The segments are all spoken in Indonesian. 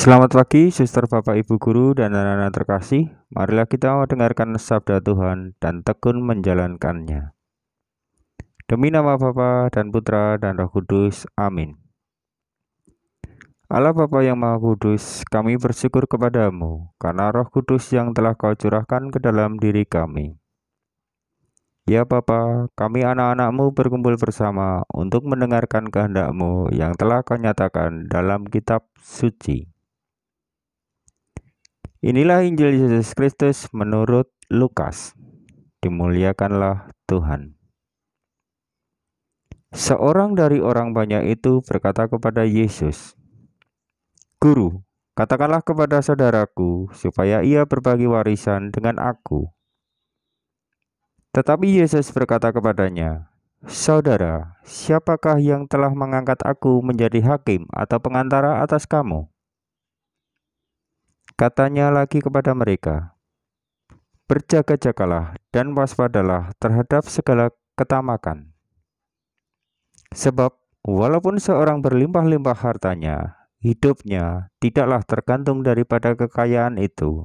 Selamat pagi, suster Bapak Ibu Guru dan anak-anak terkasih. Marilah kita mendengarkan sabda Tuhan dan tekun menjalankannya. Demi nama Bapa dan Putra dan Roh Kudus. Amin. Allah Bapa yang Maha Kudus, kami bersyukur kepadamu karena Roh Kudus yang telah Kau curahkan ke dalam diri kami. Ya Bapa, kami anak-anakmu berkumpul bersama untuk mendengarkan kehendakmu yang telah kau nyatakan dalam kitab suci. Inilah Injil Yesus Kristus menurut Lukas. Dimuliakanlah Tuhan. Seorang dari orang banyak itu berkata kepada Yesus, "Guru, katakanlah kepada saudaraku supaya ia berbagi warisan dengan aku." Tetapi Yesus berkata kepadanya, "Saudara, siapakah yang telah mengangkat aku menjadi hakim atau pengantara atas kamu?" Katanya lagi kepada mereka, Berjaga-jagalah dan waspadalah terhadap segala ketamakan. Sebab walaupun seorang berlimpah-limpah hartanya, hidupnya tidaklah tergantung daripada kekayaan itu.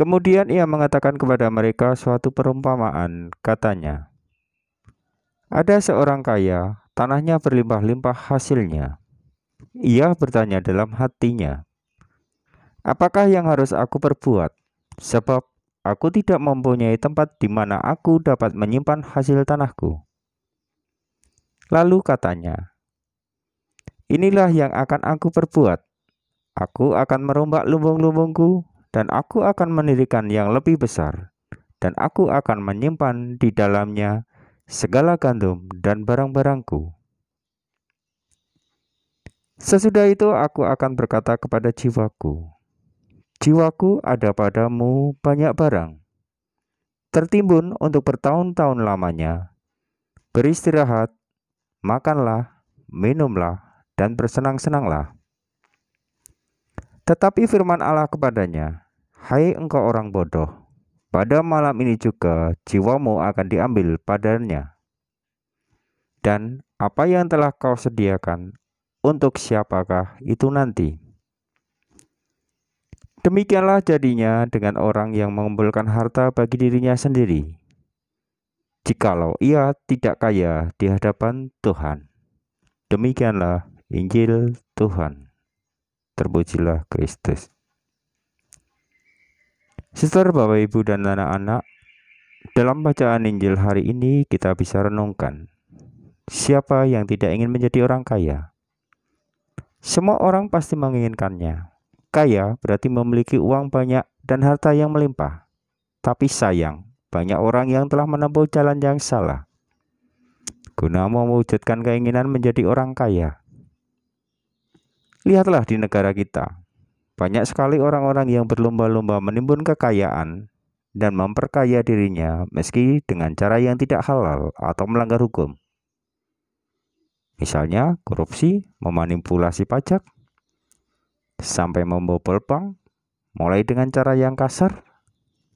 Kemudian ia mengatakan kepada mereka suatu perumpamaan, katanya, Ada seorang kaya, tanahnya berlimpah-limpah hasilnya. Ia bertanya dalam hatinya, Apakah yang harus aku perbuat? Sebab aku tidak mempunyai tempat di mana aku dapat menyimpan hasil tanahku. Lalu katanya, Inilah yang akan aku perbuat. Aku akan merombak lumbung-lumbungku, dan aku akan mendirikan yang lebih besar, dan aku akan menyimpan di dalamnya segala gandum dan barang-barangku. Sesudah itu aku akan berkata kepada jiwaku, Jiwaku ada padamu banyak barang, tertimbun untuk bertahun-tahun lamanya. Beristirahat, makanlah, minumlah, dan bersenang-senanglah. Tetapi firman Allah kepadanya, Hai engkau orang bodoh, pada malam ini juga jiwamu akan diambil padanya. Dan apa yang telah kau sediakan, untuk siapakah itu nanti? Demikianlah jadinya dengan orang yang mengumpulkan harta bagi dirinya sendiri, jikalau ia tidak kaya di hadapan Tuhan. Demikianlah Injil Tuhan. Terpujilah Kristus. Sister, Bapak, Ibu, dan anak-anak, dalam bacaan Injil hari ini kita bisa renungkan siapa yang tidak ingin menjadi orang kaya. Semua orang pasti menginginkannya, Kaya berarti memiliki uang banyak dan harta yang melimpah. Tapi sayang, banyak orang yang telah menempuh jalan yang salah. Guna mewujudkan keinginan menjadi orang kaya. Lihatlah di negara kita. Banyak sekali orang-orang yang berlomba-lomba menimbun kekayaan dan memperkaya dirinya meski dengan cara yang tidak halal atau melanggar hukum. Misalnya korupsi, memanipulasi pajak, sampai membobol bank, mulai dengan cara yang kasar,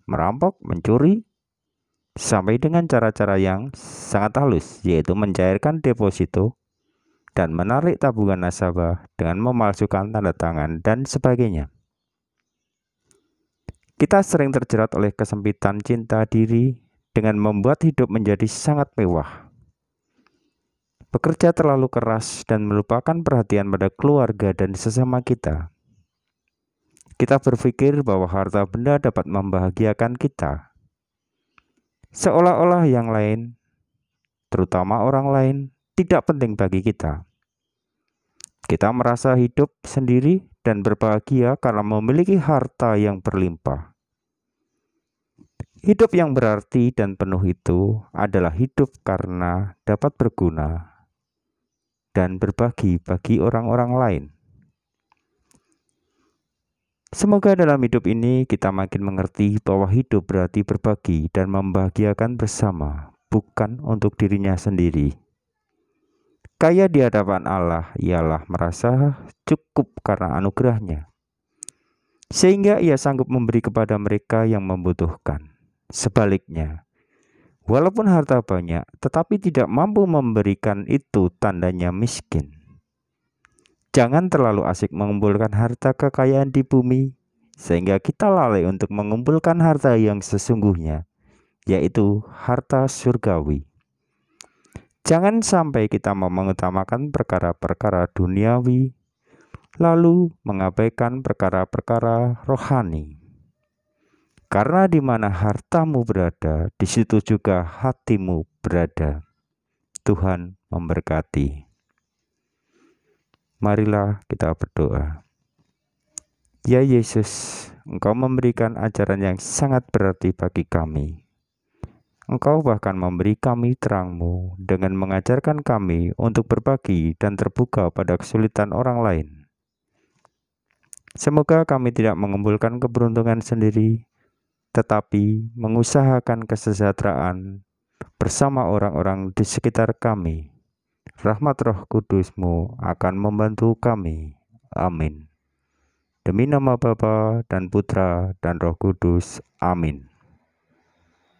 merampok, mencuri, sampai dengan cara-cara yang sangat halus, yaitu mencairkan deposito dan menarik tabungan nasabah dengan memalsukan tanda tangan dan sebagainya. Kita sering terjerat oleh kesempitan cinta diri dengan membuat hidup menjadi sangat mewah. Bekerja terlalu keras dan melupakan perhatian pada keluarga dan sesama kita. Kita berpikir bahwa harta benda dapat membahagiakan kita, seolah-olah yang lain, terutama orang lain, tidak penting bagi kita. Kita merasa hidup sendiri dan berbahagia karena memiliki harta yang berlimpah. Hidup yang berarti dan penuh itu adalah hidup karena dapat berguna dan berbagi bagi orang-orang lain. Semoga dalam hidup ini kita makin mengerti bahwa hidup berarti berbagi dan membahagiakan bersama, bukan untuk dirinya sendiri. Kaya di hadapan Allah ialah merasa cukup karena anugerahnya, sehingga ia sanggup memberi kepada mereka yang membutuhkan. Sebaliknya, walaupun harta banyak, tetapi tidak mampu memberikan itu tandanya miskin. Jangan terlalu asik mengumpulkan harta kekayaan di bumi, sehingga kita lalai untuk mengumpulkan harta yang sesungguhnya, yaitu harta surgawi. Jangan sampai kita mengutamakan perkara-perkara duniawi, lalu mengabaikan perkara-perkara rohani. Karena di mana hartamu berada, di situ juga hatimu berada. Tuhan memberkati. Marilah kita berdoa. Ya Yesus, Engkau memberikan ajaran yang sangat berarti bagi kami. Engkau bahkan memberi kami terangmu dengan mengajarkan kami untuk berbagi dan terbuka pada kesulitan orang lain. Semoga kami tidak mengumpulkan keberuntungan sendiri, tetapi mengusahakan kesejahteraan bersama orang-orang di sekitar kami. Rahmat roh kudusmu akan membantu kami. Amin. Demi nama Bapa dan Putra dan Roh Kudus. Amin.